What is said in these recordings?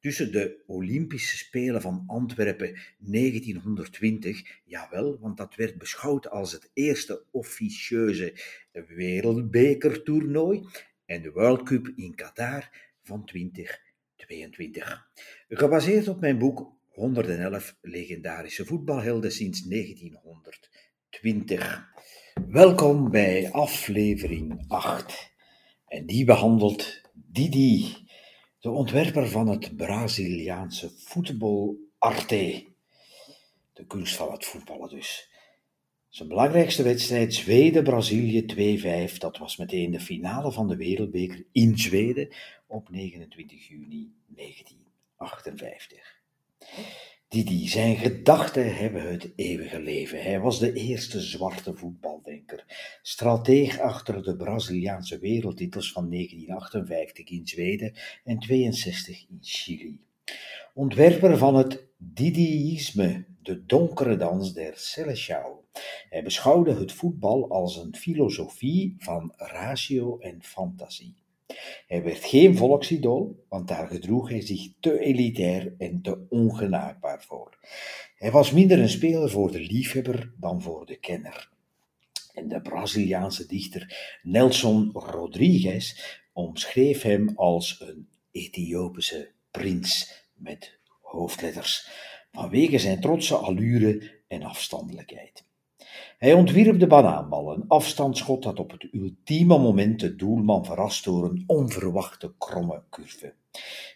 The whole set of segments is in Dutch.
tussen de Olympische Spelen van Antwerpen 1920, jawel, want dat werd beschouwd als het eerste officieuze wereldbekertoernooi, en de World Cup in Qatar van 2022. Gebaseerd op mijn boek 111 legendarische voetbalhelden sinds 1920. Welkom bij aflevering 8. En die behandelt Didi de ontwerper van het Braziliaanse voetbal Arte. De kunst van het voetballen dus. Zijn belangrijkste wedstrijd Zweden-Brazilië 2-5, dat was meteen de finale van de Wereldbeker in Zweden op 29 juni 1958. Didi, zijn gedachten hebben het eeuwige leven. Hij was de eerste zwarte strateeg achter de Braziliaanse wereldtitels van 1958 in Zweden en 62 in Chili. Ontwerper van het Didiïsme, de donkere dans der Seleção. Hij beschouwde het voetbal als een filosofie van ratio en fantasie. Hij werd geen volksidool, want daar gedroeg hij zich te elitair en te ongenaakbaar voor. Hij was minder een speler voor de liefhebber dan voor de kenner. En de Braziliaanse dichter Nelson Rodrigues omschreef hem als een Ethiopische prins met hoofdletters, vanwege zijn trotse allure en afstandelijkheid. Hij ontwierp de banaanbal, een afstandsschot dat op het ultieme moment de doelman verrast door een onverwachte kromme curve.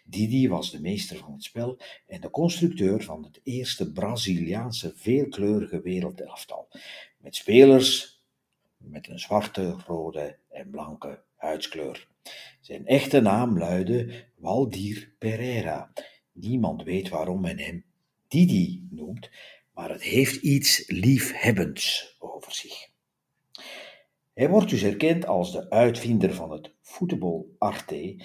Didi was de meester van het spel en de constructeur van het eerste Braziliaanse veelkleurige wereldelftal, met spelers met een zwarte, rode en blanke huidskleur. Zijn echte naam luidde Waldir Pereira. Niemand weet waarom men hem Didi noemt, maar het heeft iets liefhebbends over zich. Hij wordt dus erkend als de uitvinder van het voetbal arte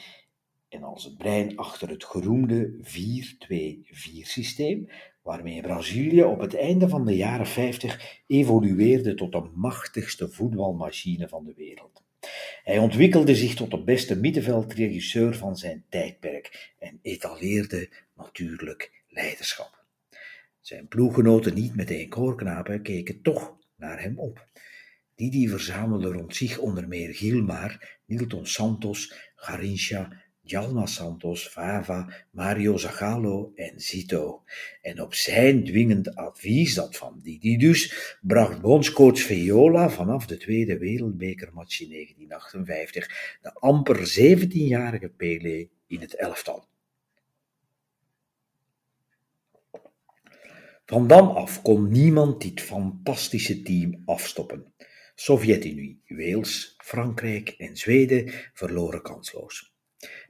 en als het brein achter het geroemde 4-2-4-systeem, waarmee Brazilië op het einde van de jaren 50 evolueerde tot de machtigste voetbalmachine van de wereld. Hij ontwikkelde zich tot de beste middenveldregisseur van zijn tijdperk en etaleerde natuurlijk leiderschap. Zijn ploeggenoten niet meteen koorknapen keken toch naar hem op. Didi verzamelde rond zich onder meer Gilmar, Nilton Santos, Garincha, Jalma Santos, Fava, Mario Zagallo en Zito. En op zijn dwingend advies, dat van Didi dus, bracht bondscoach Viola vanaf de tweede wereldbekermatch in 1958 de amper 17-jarige Pele in het elftal. Van dan af kon niemand dit fantastische team afstoppen. Sovjet-Unie, Wales, Frankrijk en Zweden verloren kansloos.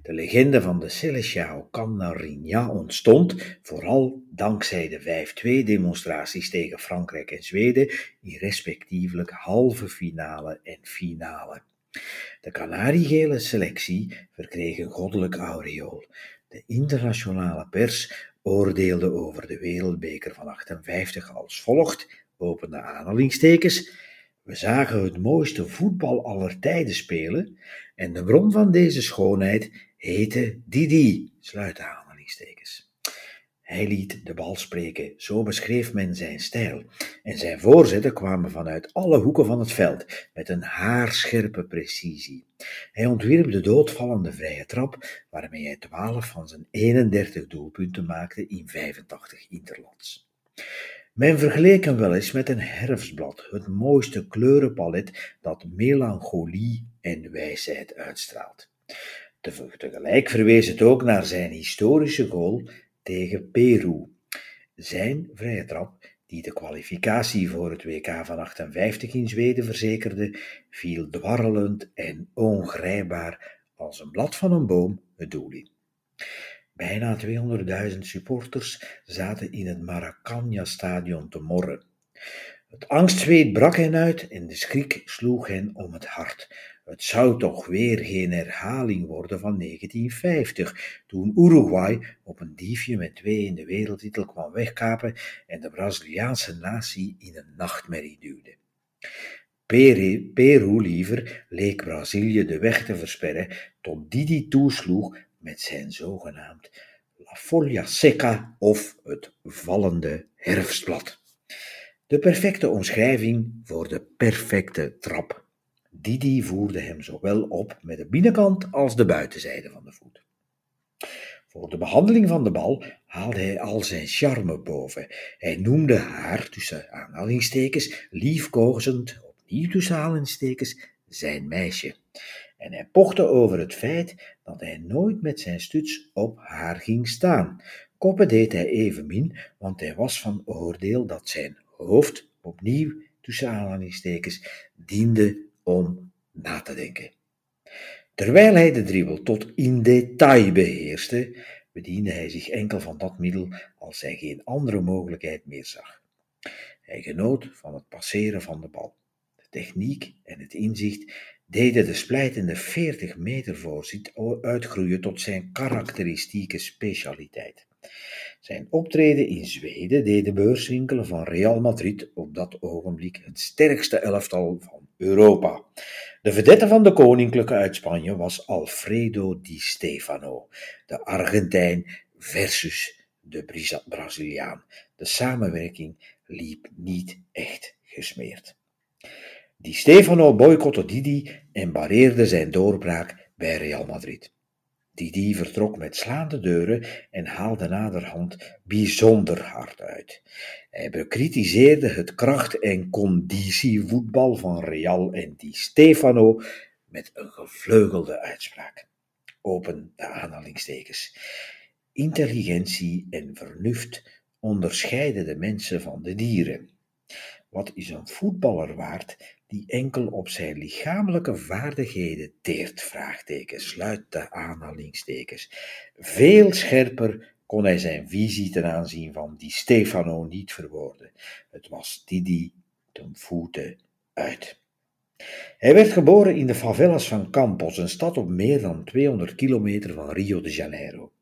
De legende van de Seleção Canarinha ontstond vooral dankzij de 5-2 demonstraties tegen Frankrijk en Zweden in respectievelijk halve finale en finale. De kanariegele selectie verkreeg een goddelijk aureool. De internationale pers oordeelde over de wereldbeker van 58 als volgt, opende aanhalingstekens, we zagen het mooiste voetbal aller tijden spelen en de bron van deze schoonheid heette Didi, sluit aanhalingstekens. Hij liet de bal spreken, zo beschreef men zijn stijl. En zijn voorzetten kwamen vanuit alle hoeken van het veld, met een haarscherpe precisie. Hij ontwierp de doodvallende vrije trap, waarmee hij 12 van zijn 31 doelpunten maakte in 85 interlands. Men vergeleek hem wel eens met een herfstblad, het mooiste kleurenpalet dat melancholie en wijsheid uitstraalt. Tegelijk verwees het ook naar zijn historische goal tegen Peru. Zijn vrije trap, die de kwalificatie voor het WK van 58 in Zweden verzekerde, viel dwarrelend en ongrijpbaar als een blad van een boom het doel. Bijna 200.000 supporters zaten in het Maracanã-stadion te morren. Het angstzweet brak hen uit en de schrik sloeg hen om het hart. Het zou toch weer geen herhaling worden van 1950, toen Uruguay op een diefje met twee in de wereldtitel kwam wegkapen en de Braziliaanse natie in een nachtmerrie duwde. Peru liever leek Brazilië de weg te versperren tot Didi toesloeg met zijn zogenaamd La Folia Seca of het vallende herfstblad. De perfecte omschrijving voor de perfecte trap. Didi voerde hem zowel op met de binnenkant als de buitenzijde van de voet. Voor de behandeling van de bal haalde hij al zijn charme boven. Hij noemde haar, tussen aanhalingstekens, liefkozend, opnieuw tussen aanhalingstekens, zijn meisje. En hij pochte over het feit dat hij nooit met zijn stuts op haar ging staan. Koppen deed hij evenmin, want hij was van oordeel dat zijn hoofd, opnieuw tussen aanhalingstekens, diende om na te denken. Terwijl hij de dribbel tot in detail beheerste, bediende hij zich enkel van dat middel als hij geen andere mogelijkheid meer zag. Hij genoot van het passeren van de bal. De techniek en het inzicht deden de splijtende 40 meter voorzit uitgroeien tot zijn karakteristieke specialiteit. Zijn optreden in Zweden deed de beurswinkelen van Real Madrid op dat ogenblik het sterkste elftal van Europa. De vedette van de koninklijke uit Spanje was Alfredo Di Stefano, de Argentijn versus de Braziliaan. De samenwerking liep niet echt gesmeerd. Di Stefano boycotte Didi en barreerde zijn doorbraak bij Real Madrid. Didi vertrok met slaande deuren en haalde naderhand bijzonder hard uit. Hij bekritiseerde het kracht- en conditievoetbal van Real en Di Stefano met een gevleugelde uitspraak. Open de aanhalingstekens. Intelligentie en vernuft onderscheiden de mensen van de dieren. Wat is een voetballer waard die enkel op zijn lichamelijke vaardigheden teert? Vraagteken, sluit de aanhalingstekens. Veel scherper kon hij zijn visie ten aanzien van die Stefano niet verwoorden. Het was Didi ten voeten uit. Hij werd geboren in de favelas van Campos, een stad op meer dan 200 kilometer van Rio de Janeiro.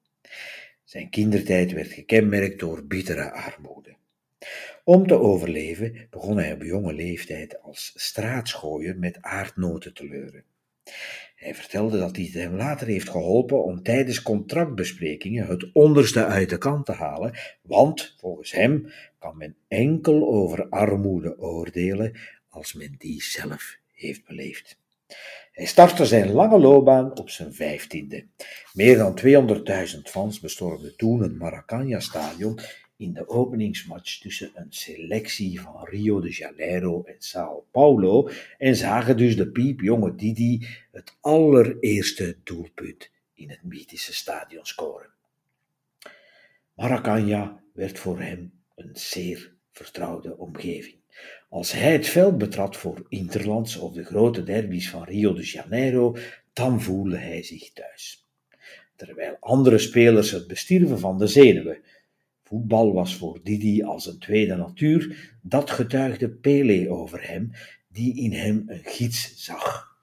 Zijn kindertijd werd gekenmerkt door bittere armoede. Om te overleven begon hij op jonge leeftijd als straatschooier met aardnoten te leuren. Hij vertelde dat het hem later heeft geholpen om tijdens contractbesprekingen het onderste uit de kant te halen, want volgens hem kan men enkel over armoede oordelen als men die zelf heeft beleefd. Hij startte zijn lange loopbaan op zijn vijftiende. Meer dan 200.000 fans bestormden toen het Maracanã-stadion in de openingsmatch tussen een selectie van Rio de Janeiro en Sao Paulo en zagen dus de piepjonge Didi het allereerste doelpunt in het mythische stadion scoren. Maracanã werd voor hem een zeer vertrouwde omgeving. Als hij het veld betrad voor Interlands of de grote derbies van Rio de Janeiro, dan voelde hij zich thuis. Terwijl andere spelers het bestierven van de zenuwen, Voetbal was voor Didi als een tweede natuur, dat getuigde Pele over hem, die in hem een gids zag.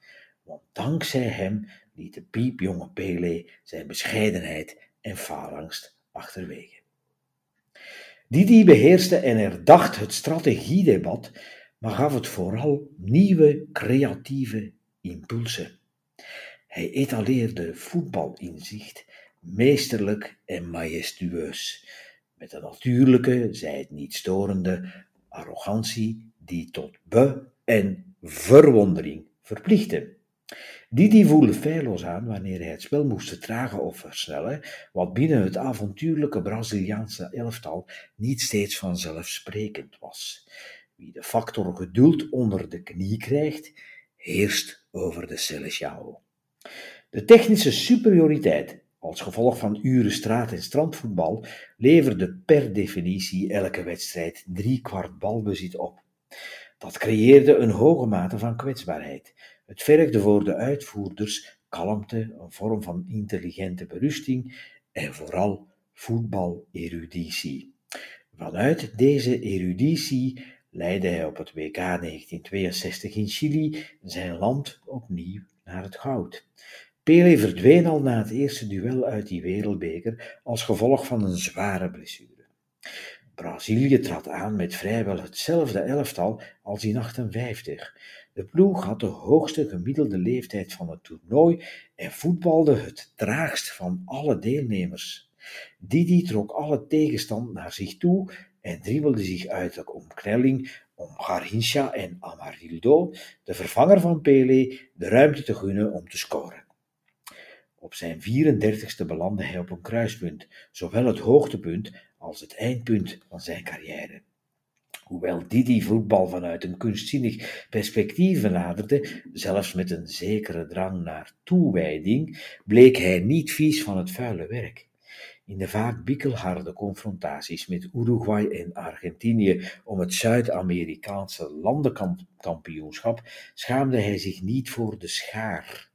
Want dankzij hem liet de piepjonge Pele zijn bescheidenheid en faalangst achterwege. Didi beheerste en herdacht het strategiedebat, maar gaf het vooral nieuwe creatieve impulsen. Hij etaleerde voetbalinzicht, meesterlijk en majestueus, met een natuurlijke, zij het niet storende, arrogantie die tot be- en verwondering verplichtte. Didi voelde feilloos aan wanneer hij het spel moest vertragen of versnellen, wat binnen het avontuurlijke Braziliaanse elftal niet steeds vanzelfsprekend was. Wie de factor geduld onder de knie krijgt, heerst over de Celestiao. De technische superioriteit als gevolg van uren straat- en strandvoetbal leverde per definitie elke wedstrijd drie kwart balbezit op. Dat creëerde een hoge mate van kwetsbaarheid. Het vergde voor de uitvoerders kalmte, een vorm van intelligente berusting en vooral voetbaleruditie. Vanuit deze eruditie leidde hij op het WK 1962 in Chili zijn land opnieuw naar het goud. Pelé verdween al na het eerste duel uit die wereldbeker als gevolg van een zware blessure. Brazilië trad aan met vrijwel hetzelfde elftal als in 58. De ploeg had de hoogste gemiddelde leeftijd van het toernooi en voetbalde het traagst van alle deelnemers. Didi trok alle tegenstand naar zich toe en dribbelde zich uit de omknelling om Garrincha en Amarildo, de vervanger van Pelé, de ruimte te gunnen om te scoren. Op zijn 34ste belandde hij op een kruispunt, zowel het hoogtepunt als het eindpunt van zijn carrière. Hoewel Didi voetbal vanuit een kunstzinnig perspectief benaderde, zelfs met een zekere drang naar toewijding, bleek hij niet vies van het vuile werk. In de vaak bikkelharde confrontaties met Uruguay en Argentinië om het Zuid-Amerikaanse landenkampioenschap schaamde hij zich niet voor de schaar.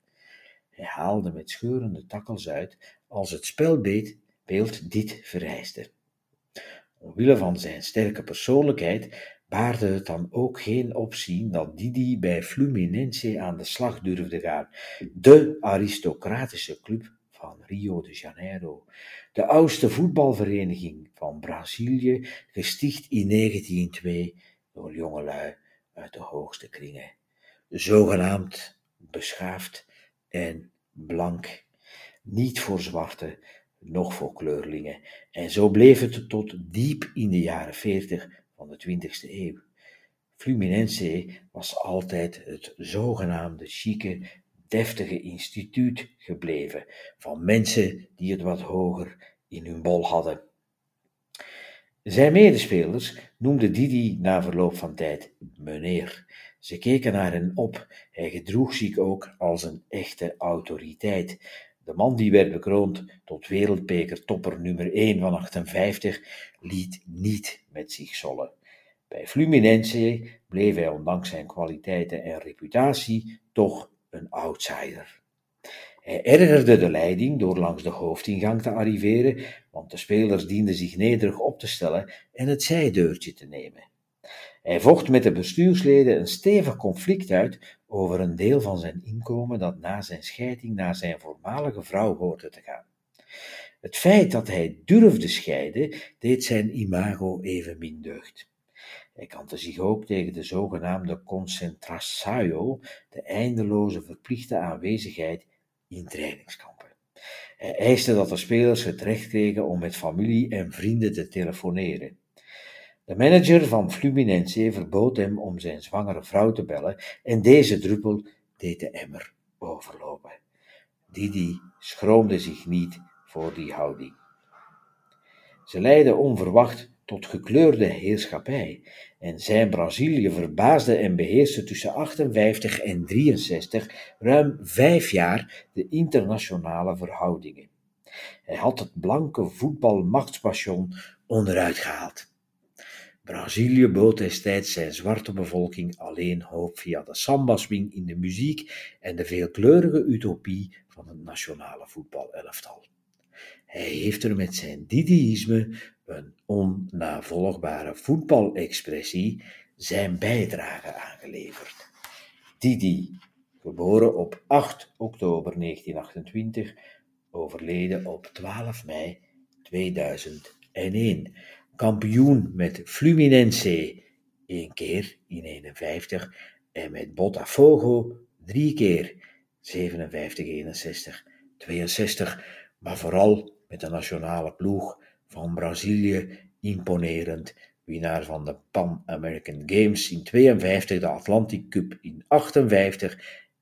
Hij haalde met scheurende takkels uit als het spelbeeld dit vereiste. Omwille van zijn sterke persoonlijkheid baarde het dan ook geen opzien dat Didi bij Fluminense aan de slag durfde gaan, de aristocratische club van Rio de Janeiro, de oudste voetbalvereniging van Brazilië, gesticht in 1902 door jongelui uit de hoogste kringen, zogenaamd beschaafd en blank, niet voor zwarte, nog voor kleurlingen, en zo bleef het tot diep in de jaren veertig van de 20e eeuw. Fluminense was altijd het zogenaamde chique, deftige instituut gebleven van mensen die het wat hoger in hun bol hadden. Zijn medespelers noemden Didi na verloop van tijd meneer. Ze keken naar hem op. Hij gedroeg zich ook als een echte autoriteit. De man die werd bekroond tot wereldbeker topper nummer 1 van 58 liet niet met zich zollen. Bij Fluminense bleef hij ondanks zijn kwaliteiten en reputatie toch een outsider. Hij ergerde de leiding door langs de hoofdingang te arriveren, want de spelers dienden zich nederig op te stellen en het zijdeurtje te nemen. Hij vocht met de bestuursleden een stevig conflict uit over een deel van zijn inkomen dat na zijn scheiding naar zijn voormalige vrouw hoorde te gaan. Het feit dat hij durfde scheiden, deed zijn imago evenmin deugd. Hij kantte zich ook tegen de zogenaamde concentracio, de eindeloze verplichte aanwezigheid in trainingskampen. Hij eiste dat de spelers het recht kregen om met familie en vrienden te telefoneren. De manager van Fluminense verbood hem om zijn zwangere vrouw te bellen en deze druppel deed de emmer overlopen. Didi schroomde zich niet voor die houding. Ze leidde onverwacht tot gekleurde heerschappij en zijn Brazilië verbaasde en beheerste tussen 58 en 63 ruim vijf jaar de internationale verhoudingen. Hij had het blanke voetbalmachtspassion onderuit gehaald. Brazilië bood destijds zijn zwarte bevolking alleen hoop via de samba-swing in de muziek en de veelkleurige utopie van het nationale voetbalelftal. Hij heeft er met zijn Didiïsme, een onnavolgbare voetbalexpressie, zijn bijdrage aan geleverd. Didi, geboren op 8 oktober 1928, overleden op 12 mei 2001 kampioen met Fluminense één keer in 51 en met Botafogo drie keer 57, 61, 62, maar vooral met de nationale ploeg van Brazilië imponerend. Winnaar van de Pan American Games in 52, de Atlantic Cup in 58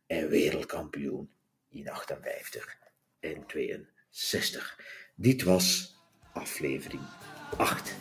en wereldkampioen in 58 en 62. Dit was aflevering 8.